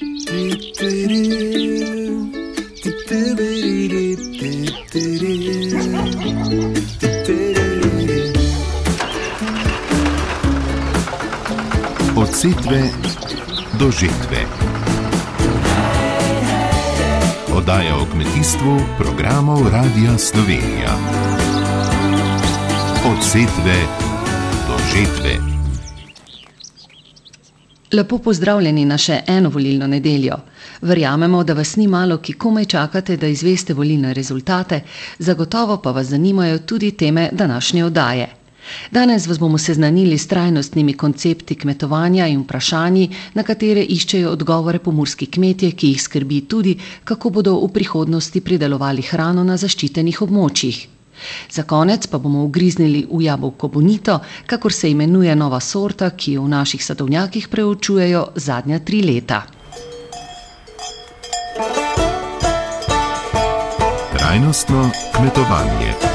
Od setve do žetve. Oddaja o kmetijstvu programov Radia Slovenija. Od setve do žetve. Lepo pozdravljeni na še eno volilno nedeljo. Verjamemo, da vas ni malo, ki komaj čakate, da izveste volilne rezultate, zagotovo pa vas zanimajo tudi teme današnje oddaje. Danes vas bomo seznanili s trajnostnimi koncepti kmetovanja in vprašanji, na katere iščejo odgovore pomorski kmetje, ki jih skrbi tudi, kako bodo v prihodnosti pridelovali hrano na zaščitenih območjih. Za konec pa bomo ugriznili v jabolko bonito, kakor se imenuje nova sorta, ki jo v naših sadovnjakih preučujejo zadnja tri leta. Trajnostno kmetovanje.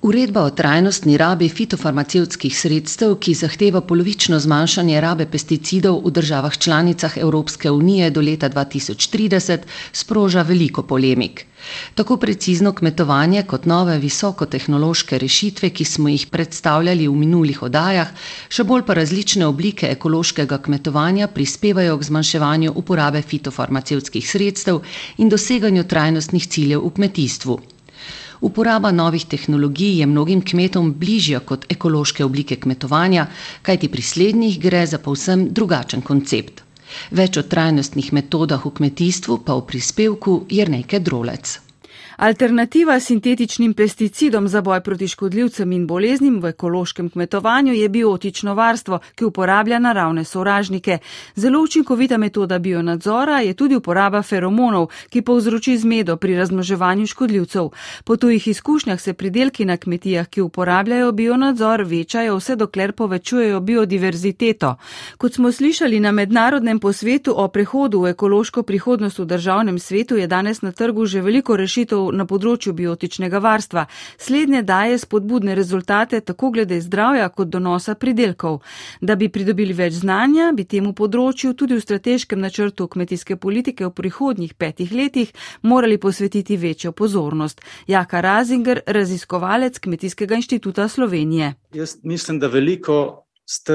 Uredba o trajnostni rabi fitofarmacevtskih sredstev, ki zahteva polovično zmanjšanje rabe pesticidov v državah članicah Evropske unije do leta 2030, sproža veliko polemik. Tako precizno kmetovanje kot nove visokotehnološke rešitve, ki smo jih predstavljali v minulih oddajah, še bolj pa različne oblike ekološkega kmetovanja prispevajo k zmanjševanju uporabe fitofarmacevtskih sredstev in doseganju trajnostnih ciljev v kmetijstvu. Uporaba novih tehnologij je mnogim kmetom bližja kot ekološke oblike kmetovanja, kajti pri slednjih gre za povsem drugačen koncept. Več o trajnostnih metodah v kmetijstvu pa v prispevku Jrnejke Drolec. Alternativa sintetičnim pesticidom za boj proti škodljivcem in boleznim v ekološkem kmetovanju je biotično varstvo, ki uporablja naravne sovražnike. Zelo učinkovita metoda bionadzora je tudi uporaba feromonov, ki povzroči zmedo pri razmnoževanju škodljivcev. Po tujih izkušnjah se pridelki na kmetijah, ki uporabljajo bionadzor, večajo vse dokler povečujejo biodiverziteto. Kot smo slišali na mednarodnem posvetu o prehodu v ekološko prihodnost v državnem svetu, je danes na trgu že veliko rešitev na področju biotičnega varstva. Slednje daje spodbudne rezultate tako glede zdravja kot donosa pridelkov. Da bi pridobili več znanja, bi temu področju tudi v strateškem načrtu kmetijske politike v prihodnjih petih letih morali posvetiti večjo pozornost. Jaka Razinger, raziskovalec Kmetijskega inštituta Slovenije. Jaz mislim, da veliko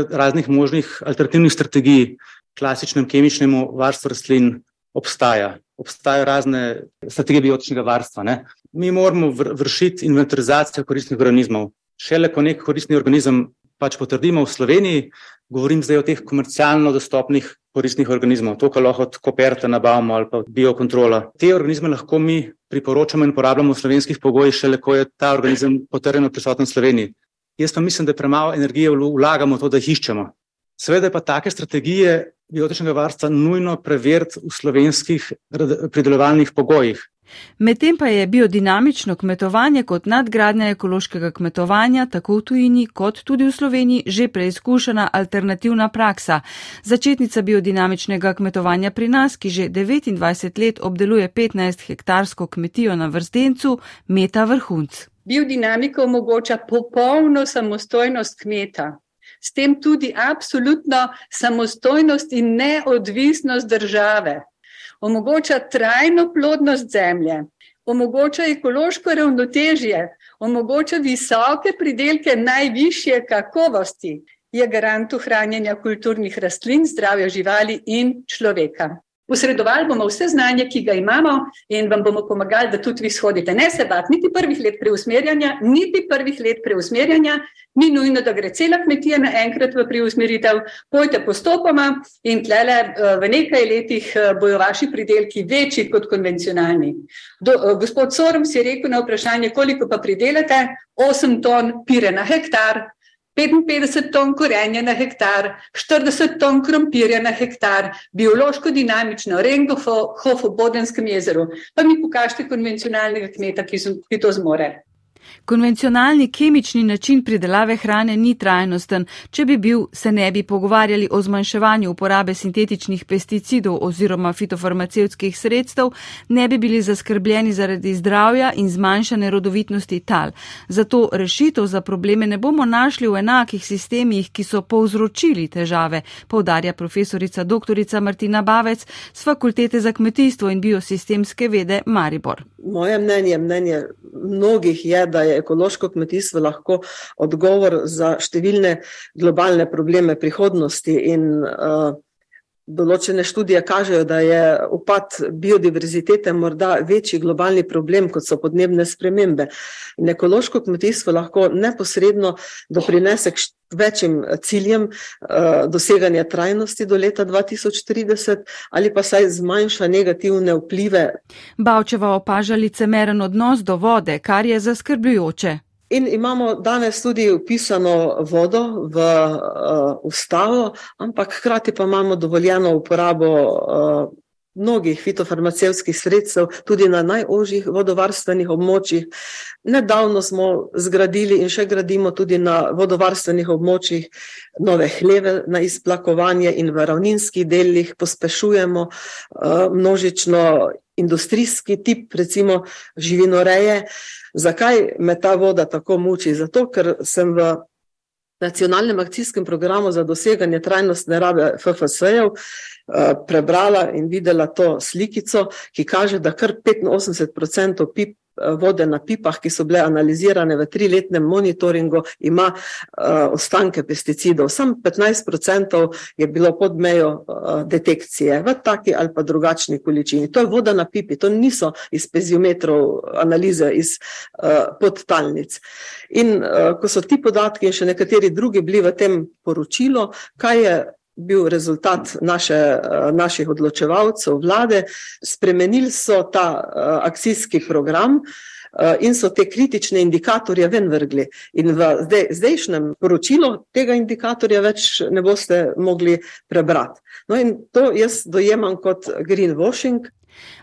raznih možnih alternativnih strategij klasičnemu kemičnemu varstvu rastlin obstaja obstajajo razne strategije biotičnega varstva. Ne? Mi moramo vršiti inventarizacijo koristnih organizmov. Šele ko nek koristni organizem pač potrdimo v Sloveniji, govorim zdaj o teh komercialno dostopnih koristnih organizmov, to, kar lahko od koperta nabavimo ali pa biokontrola. Te organizme lahko mi priporočamo in uporabljamo v slovenskih pogojih, šele ko je ta organizem potrjeno prisoten v Sloveniji. Jaz pa mislim, da premalo energije vlagamo v to, da jih iščemo. Seveda pa take strategije biotičnega varstva nujno preveriti v slovenskih pridelovalnih pogojih. Medtem pa je biodinamično kmetovanje kot nadgradnja ekološkega kmetovanja tako v tujini kot tudi v Sloveniji že preizkušena alternativna praksa. Začetnica biodinamičnega kmetovanja pri nas, ki že 29 let obdeluje 15 hektarsko kmetijo na vrstencu, meta vrhunc. Biodinamika omogoča popolno samostojnost kmeta s tem tudi absolutno samostojnost in neodvisnost države. Omogoča trajno plodnost zemlje, omogoča ekološko ravnotežje, omogoča visoke pridelke najvišje kakovosti, je garant ohranjanja kulturnih rastlin, zdravja živali in človeka. Posredovali bomo vse znanje, ki ga imamo, in vam bomo pomagali, da tudi vi shodite. Ne se bati, niti prvih let preusmerjanja, niti prvih let preusmerjanja, ni nujno, da gre cela kmetija naenkrat v preusmeritev. Pojte postopoma in tlele eh, v nekaj letih eh, bojo vaši pridelki večji kot konvencionalni. Do, eh, gospod Sorom si je rekel na vprašanje, koliko pa pridelate? 8 ton pire na hektar, 55 ton korenja na hektar, 40 ton krompirja na hektar, biološko dinamično, Rengohof v Bodenskem jezeru. Pa mi pokažite konvencionalnega kmeta, ki, so, ki to zmore. Konvencionalni kemični način pridelave hrane ni trajnosten. Če bi bil, se ne bi pogovarjali o zmanjševanju uporabe sintetičnih pesticidov oziroma fitofarmacevskih sredstev, ne bi bili zaskrbljeni zaradi zdravja in zmanjšane rodovitnosti tal. Zato rešitev za probleme ne bomo našli v enakih sistemih, ki so povzročili težave, povdarja profesorica dr. Martina Bavec z Fakultete za kmetijstvo in biosistemske vede Maribor. Moje mnenje, mnenje mnogih je, da je ekološko kmetijstvo lahko odgovor za številne globalne probleme prihodnosti in uh, Določene študije kažejo, da je upad biodiverzitete morda večji globalni problem, kot so podnebne spremembe. In ekološko kmetijstvo lahko neposredno doprinese k večjim ciljem uh, doseganja trajnosti do leta 2030 ali pa saj zmanjša negativne vplive. Bavčeva opaža licemeren odnos do vode, kar je zaskrbljujoče. In imamo danes tudi upisano vodo v uh, ustavo, ampak hkrati pa imamo dovoljeno uporabo uh, mnogih fitofarmacevskih sredstev tudi na najožjih vodovarstvenih območjih. Nedavno smo zgradili in še gradimo tudi na vodovarstvenih območjih nove hleve na izplakovanje in v ravninskih delih pospešujemo uh, množično industrijski tip, recimo živinoreje. Zakaj me ta voda tako muči? Zato, ker sem v nacionalnem akcijskem programu za doseganje trajnostne rabe FFS-jev eh, prebrala in videla to slikico, ki kaže, da kar 85% pip vode na pipah, ki so bile analizirane v triletnem monitoringu, ima uh, ostanke pesticidov. Sam 15% je bilo pod mejo uh, detekcije v taki ali pa drugačni količini. To je voda na pipi, to niso iz peziometrov analize iz uh, podtalnic. In ko so ti podatki in še nekateri drugi bili v tem poročilu, kaj je bil rezultat naše, eh, naših odločevalcev vlade. Spremenili so ta eh, akcijski program eh, in so te kritične indikatorje ven vrgli. In v zdaj, zdajšnjem poročilu tega indikatorja več ne boste mogli prebrati. No in to jaz dojemam kot greenwashing,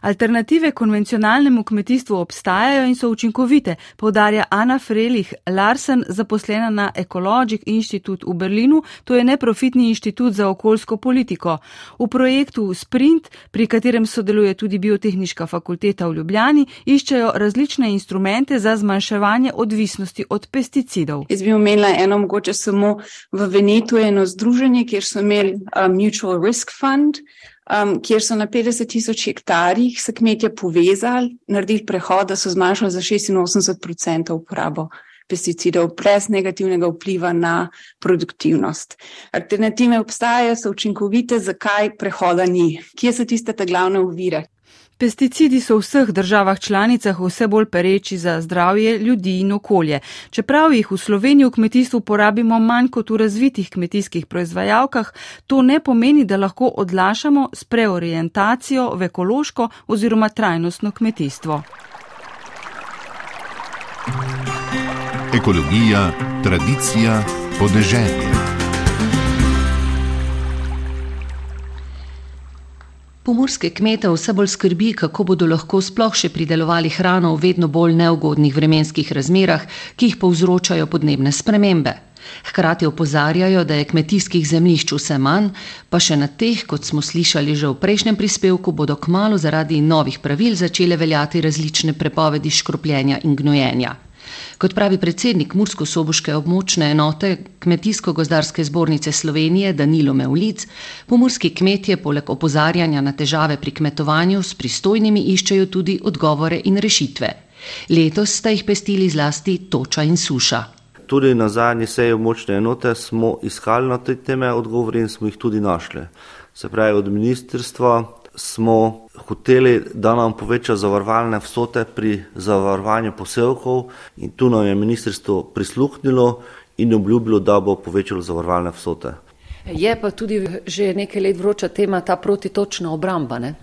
Alternative konvencionalnemu kmetijstvu obstajajo in so učinkovite, povdarja Ana Frelih Larsen, zaposlena na Ecologic Institute v Berlinu, to je neprofitni inštitut za okoljsko politiko. V projektu Sprint, pri katerem sodeluje tudi Biotehnička fakulteta v Ljubljani, iščejo različne instrumente za zmanjševanje odvisnosti od pesticidov. Jaz bi omenila eno mogoče samo v Venetu eno združenje, kjer so imeli uh, Mutual Risk Fund um, kjer so na 50 tisoč hektarjih se kmetje povezali, naredili prehod, da so zmanjšali za 86% uporabo pesticidov, brez negativnega vpliva na produktivnost. Alternative obstajajo, so učinkovite, zakaj prehoda ni, kje so tiste te glavne uvire. Pesticidi so v vseh državah članicah vse bolj pereči za zdravje ljudi in okolje. Čeprav jih v Sloveniji v kmetijstvu porabimo manj kot v razvitih kmetijskih proizvajalkah, to ne pomeni, da lahko odlašamo s preorientacijo v ekološko oziroma trajnostno kmetijstvo. Ekologija, tradicija, podeželje. Pomorske kmete vse bolj skrbi, kako bodo lahko sploh še pridelovali hrano v vedno bolj neugodnih vremenskih razmerah, ki jih povzročajo podnebne spremembe. Hkrati opozarjajo, da je kmetijskih zemljišč vse manj, pa še na teh, kot smo slišali že v prejšnjem prispevku, bodo kmalo zaradi novih pravil začele veljati različne prepovedi škropljenja in gnojenja. Kot pravi predsednik Mursko-Soboške območne enote Kmetijsko-gozdarske zbornice Slovenije Danilo Mevlic, pomorski kmetje poleg opozarjanja na težave pri kmetovanju s pristojnimi iščejo tudi odgovore in rešitve. Letos sta jih pestili zlasti toča in suša. Tudi na zadnji seji območne enote smo iskali na te teme odgovore in smo jih tudi našli. Se pravi, od ministrstva smo hoteli, da nam poveča zavarovalne vsote pri zavarovanju posevkov in tu nam je ministrstvo prisluhnilo in obljubilo, da bo povečalo zavarovalne vsote. Je pa tudi že nekaj let vroča tema ta protitočna obramba. Ne?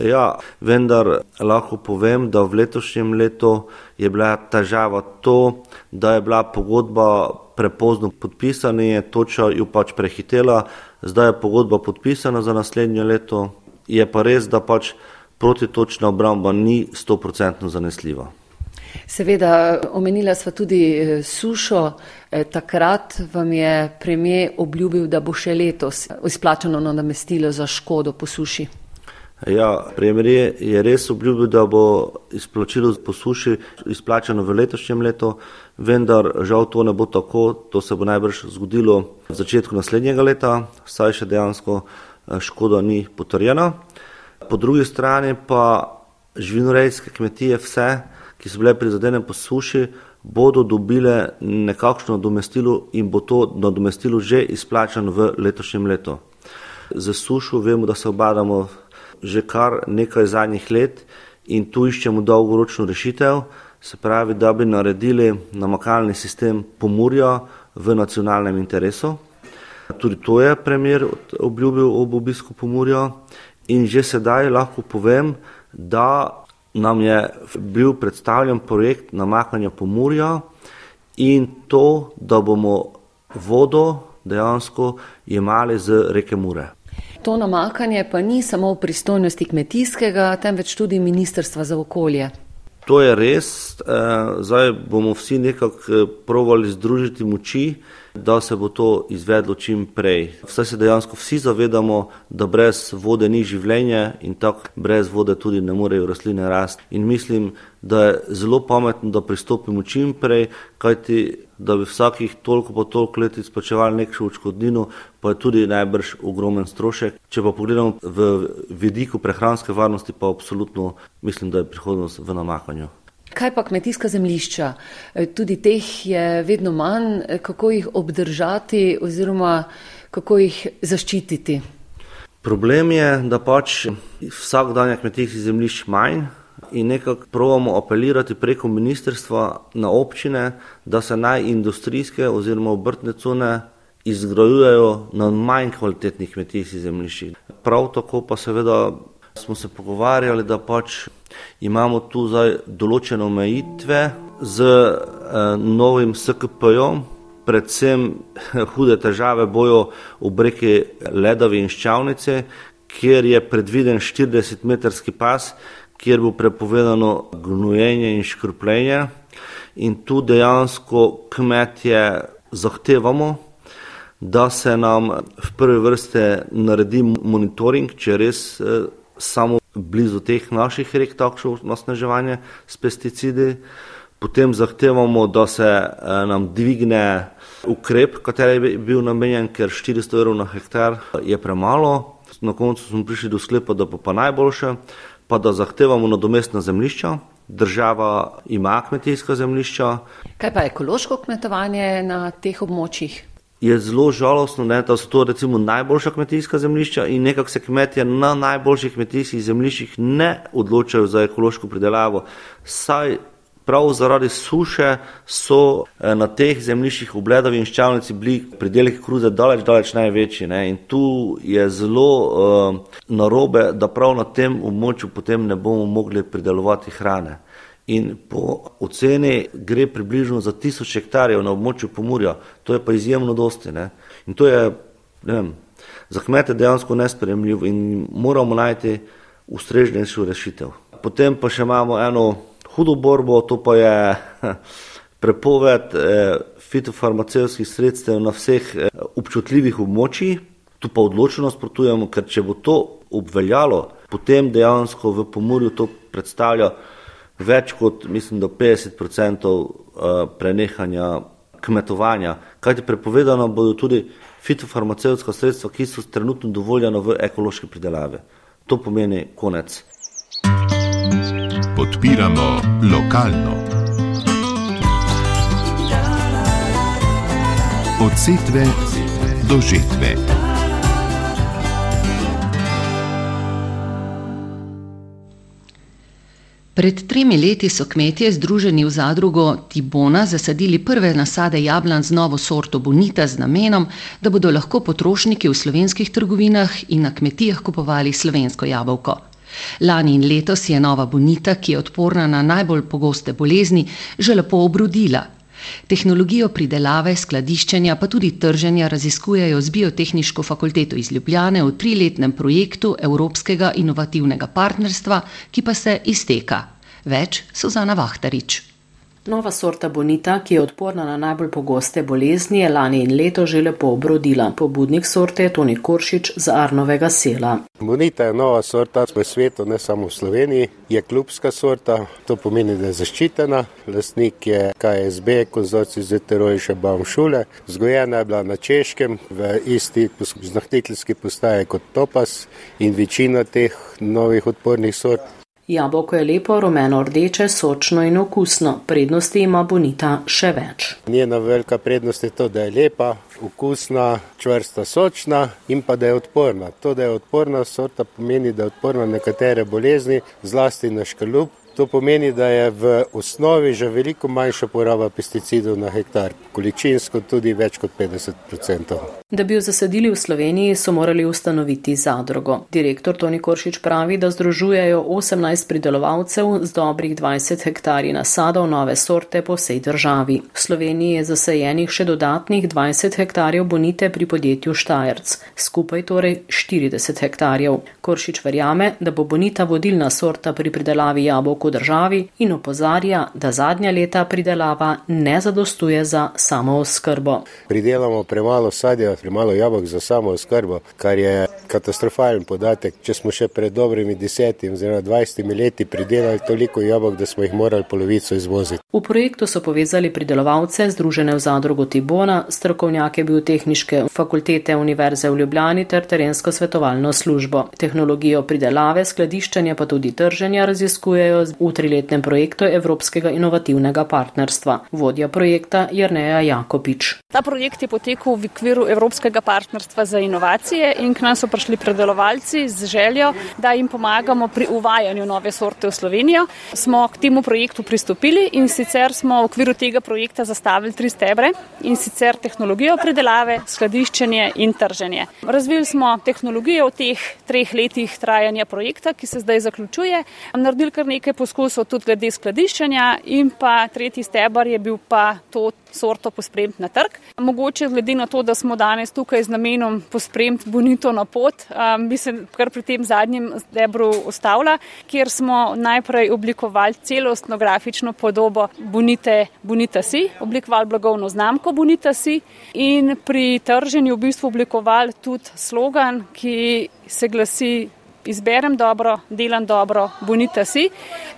Ja, vendar lahko povem, da v letošnjem letu je bila težava to, da je bila pogodba prepozno podpisana in je toča jo pač prehitela. Zdaj je pogodba podpisana za naslednje leto, je pa res, da pač protitočna obramba ni 100% zanesljiva. Seveda, omenila sva tudi eh, sušo. Eh, takrat vam je premijer obljubil, da bo še letos izplačano nadomestilo za škodo po suši. Ja, premijer je res obljubil, da bo izplačilo po suši izplačano v letošnjem letu, vendar žal to ne bo tako. To se bo najbrž zgodilo v začetku naslednjega leta, saj še dejansko škoda ni potrjena. Po drugi strani pa živinorejske kmetije vse, ki so bile prizadene po suši, bodo dobile nekakšno nadomestilo in bo to nadomestilo že izplačano v letošnjem letu. Za sušo vemo, da se obadamo že kar nekaj zadnjih let in tu iščemo dolgoročno rešitev, se pravi, da bi naredili namakalni sistem pomurja v nacionalnem interesu. Tudi to je premier obljubil ob obisku pomurja in že sedaj lahko povem, da nam je bil predstavljen projekt namakanja pomurja in to, da bomo vodo dejansko jemali z reke Mure. To namakanje pa ni samo v pristojnosti kmetijskega, temveč tudi Ministrstva za okolje. To je res, eh, zdaj bomo vsi nekako eh, provali združiti moči, da se bo to izvedlo čim prej. Vse se dejansko vsi zavedamo, da brez vode ni življenje in tako brez vode tudi ne morejo rastline rasti. In mislim, da je zelo pametno, da pristopimo čim prej, kajti da bi vsakih toliko pa toliko let izplačevali nekšo očkodnino, pa je tudi najbrž ogromen strošek. Če pa pogledamo v vidiku prehranske varnosti, pa absolutno mislim, da je prihodnost v namakanju. Kaj pa kmetijska zemlišča? E, tudi teh je vedno manj, e, kako jih obdržati oziroma kako jih zaščititi? Problem je, da pač vsak dan je kmetijskih zemlišč manj in nekako pravimo apelirati preko ministrstva na občine, da se naj industrijske oziroma obrtne cune izgrajujejo na manj kvalitetnih kmetijskih zemliščih. Prav tako pa seveda smo se pogovarjali, da pač imamo tu določene omejitve z eh, novim SKP-jom, predvsem hude težave bojo v breki Ledavi in Ščavnice, kjer je predviden 40-metrski pas, kjer bo prepovedano gnojenje in škrupljenje. In tu dejansko kmetje zahtevamo, da se nam v prvi vrste naredi monitoring, če res eh, samo blizu teh naših rek takšno nasneževanje s pesticidi. Potem zahtevamo, da se eh, nam dvigne ukrep, kateri je bil namenjen, ker 400 evrov na hektar je premalo. Na koncu smo prišli do sklepa, da bo pa najboljše, pa da zahtevamo nadomestna zemlišča. Država ima kmetijska zemlišča. Kaj pa ekološko kmetovanje na teh območjih? Je zelo žalostno, ne, da so to recimo najboljša kmetijska zemljišča in nekako se kmetje na najboljših kmetijskih zemljiščih ne odločajo za ekološko pridelavo. Saj prav zaradi suše so eh, na teh zemljiščih v Bledavi in Ščavnici bili pridelki kruze daleč, daleč največji. Ne, in tu je zelo uh, narobe, da prav na tem območju potem ne bomo mogli pridelovati hrane in po oceni gre približno za tisoč hektarjev na območju Pomurja, to je pa izjemno dosti. Ne? In to je vem, za kmete dejansko nespremljivo in moramo najti ustrežnejšo rešitev. Potem pa še imamo eno hudo borbo, to pa je prepoved eh, fitofarmacevskih sredstev na vseh eh, občutljivih območjih. Tu pa odločno nasprotujemo, ker če bo to obveljalo, potem dejansko v Pomurju to predstavlja več kot, mislim, do 50% eh, prenehanja kmetovanja, kajti prepovedano bodo tudi fitofarmacevtska sredstva, ki so trenutno dovoljena v ekološki pridelavi. To pomeni konec. Podpiramo lokalno. Od setve do žetve. Pred tremi leti so kmetje združeni v zadrugo Tibona zasadili prve nasade jablan z novo sorto Bonita z namenom, da bodo lahko potrošniki v slovenskih trgovinah in na kmetijah kupovali slovensko jabolko. Lani in letos je nova Bonita, ki je odporna na najbolj pogoste bolezni, že lepo obrodila. Tehnologijo pridelave, skladiščenja pa tudi trženja raziskujejo z Biotehniško fakulteto iz Ljubljane v triletnem projektu Evropskega inovativnega partnerstva, ki pa se izteka. Več Suzana Vahtarič. Nova sorta bonita, ki je odporna na najbolj pogoste bolezni, je lani in leto že lepo obrodila. Pobudnik sorte je Toni Koršič z Arnovega sela. Bonita je nova sorta v svetu, ne samo v Sloveniji. Je klubska sorta, to pomeni, da je zaščitena. Lastnik je KSB, konzorci ZTRO in še Baumšule. Zgojena je bila na Češkem v isti znahtiteljski postaji kot Topas in večina teh novih odpornih sort Jabolko je lepo, rumeno-rdeče, sočno in okusno, prednosti ima bonita še več. Njena velika prednost je to, da je lepa, okusna, čvrsta, sočna in pa da je odporna. To, da je odporna sorta, pomeni, da je odporna na nekatere bolezni, zlasti na škalup, To pomeni, da je v osnovi že veliko manjša poraba pesticidov na hektar, količinsko tudi več kot 50%. Da bi jo zasadili v Sloveniji, so morali ustanoviti zadrugo. Direktor Toni Koršič pravi, da združujejo 18 pridelovalcev z dobrih 20 hektarji nasadov nove sorte po vsej državi. V Sloveniji je zasajenih še dodatnih 20 hektarjev bonite pri podjetju Štajerc, skupaj torej 40 hektarjev. Koršič verjame, da bo bonita vodilna sorta pri pridelavi jabolk v državi in opozarja, da zadnja leta pridelava ne zadostuje za samo oskrbo. Pridelamo premalo sadja, premalo jabolk za samo oskrbo, kar je katastrofalen podatek. Če smo še pred dobrimi desetimi oziroma dvajsetimi leti pridelali toliko jabolk, da smo jih morali polovico izvoziti. V projektu so povezali pridelovalce, združene v zadrugo Tibona, strokovnjake biotehniške fakultete Univerze v Ljubljani ter terensko svetovalno službo. Tehnologijo pridelave, skladiščenja pa tudi trženja raziskujejo v triletnem projektu Evropskega inovativnega partnerstva. Vodja projekta Jrneja Jakopič. Ta projekt je potekal v okviru Evropskega partnerstva za inovacije in k nam so prišli predelovalci z željo, da jim pomagamo pri uvajanju nove sorte v Slovenijo. Smo k temu projektu pristopili in sicer smo v okviru tega projekta zastavili tri stebre in sicer tehnologijo predelave, skladiščenje in trženje. Razvili smo tehnologijo v teh treh letih trajanja projekta, ki se zdaj zaključuje. Naredili kar nekaj poskusov tudi glede skladiščenja in pa tretji stebr je bil pa to sorto pospremiti na trg. Mogoče glede na to, da smo danes tukaj z namenom pospremiti bonito na pot, bi se kar pri tem zadnjem stebru ustavila, kjer smo najprej oblikovali celostno grafično podobo bonite Bonita Si, oblikovali blagovno znamko Bonita Si in pri trženju v bistvu oblikovali tudi slogan, ki se glasi izberem dobro, delam dobro, bonita si.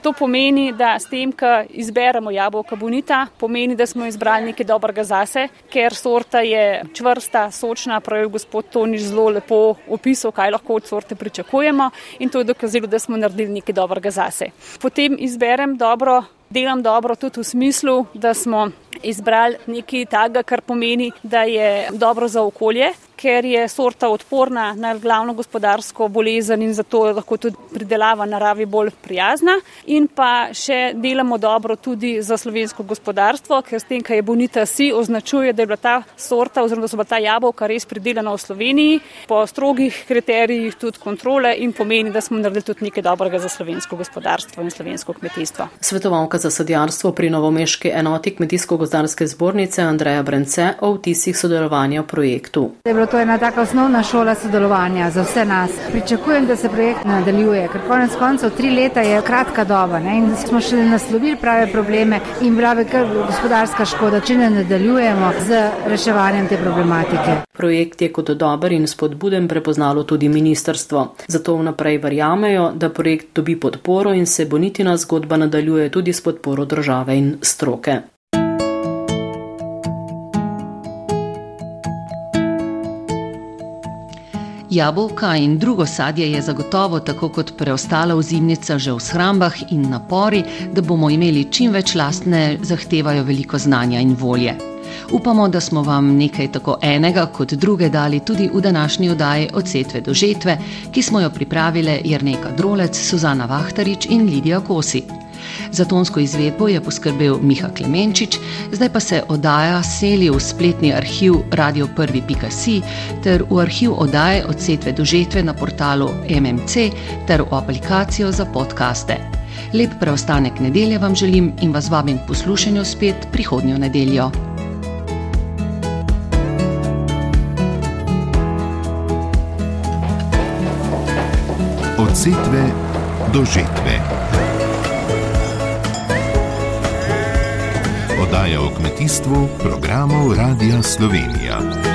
To pomeni, da s tem, ko izberemo jabolka bonita, pomeni, da smo izbrali nekaj dobrega zase, ker sorta je čvrsta, sočna, pravi gospod Toniš zelo lepo opisal, kaj lahko od sorte pričakujemo in to je dokazilo, da smo naredili nekaj dobrega zase. Potem izberem dobro, delam dobro tudi v smislu, da smo izbrali nekaj takega, kar pomeni, da je dobro za okolje, ker je sorta odporna na glavno gospodarsko bolezen in zato je lahko tudi pridelava naravi bolj prijazna. In pa še delamo dobro tudi za slovensko gospodarstvo, ker s tem, kaj je bonita si, označuje, da je bila ta sorta oziroma da so bila ta jabolka res pridelana v Sloveniji po strogih kriterijih tudi kontrole in pomeni, da smo naredili tudi nekaj dobrega za slovensko gospodarstvo in slovensko kmetijstvo. Svetovalka za sadjarstvo pri Novomeški enoti kmetijsko gozdarske zbornice Andreja Brence o vtisih sodelovanja v projektu to ena taka osnovna šola sodelovanja za vse nas. Pričakujem, da se projekt nadaljuje, ker konec koncev tri leta je kratka doba ne? in smo še naslovili prave probleme in bila bi kar gospodarska škoda, če ne nadaljujemo z reševanjem te problematike. Projekt je kot dober in spodbuden prepoznalo tudi ministrstvo. Zato vnaprej verjamejo, da projekt dobi podporo in se bonitina zgodba nadaljuje tudi s podporo države in stroke. Jabolka in drugo sadje je zagotovo, tako kot preostala ozimnica, že v shrambah in napori, da bomo imeli čim več lastne, zahtevajo veliko znanja in volje. Upamo, da smo vam nekaj tako enega kot druge dali tudi v današnji oddaji od setve do žetve, ki smo jo pripravile Jrneka Drolec, Suzana Vahtarič in Lidija Kosi. Za tonsko izvedbo je poskrbel Miha Klemenčič, zdaj pa se oddaja seli v spletni arhiv radio1.si ter v arhiv oddaje od setve do žetve na portalu MMC ter v aplikacijo za podkaste. Lep preostanek nedelje vam želim in vas vabim k poslušanju spet prihodnjo nedeljo. Od setve do žetve. Oddaja o kmetijstvu programov Radia Slovenija.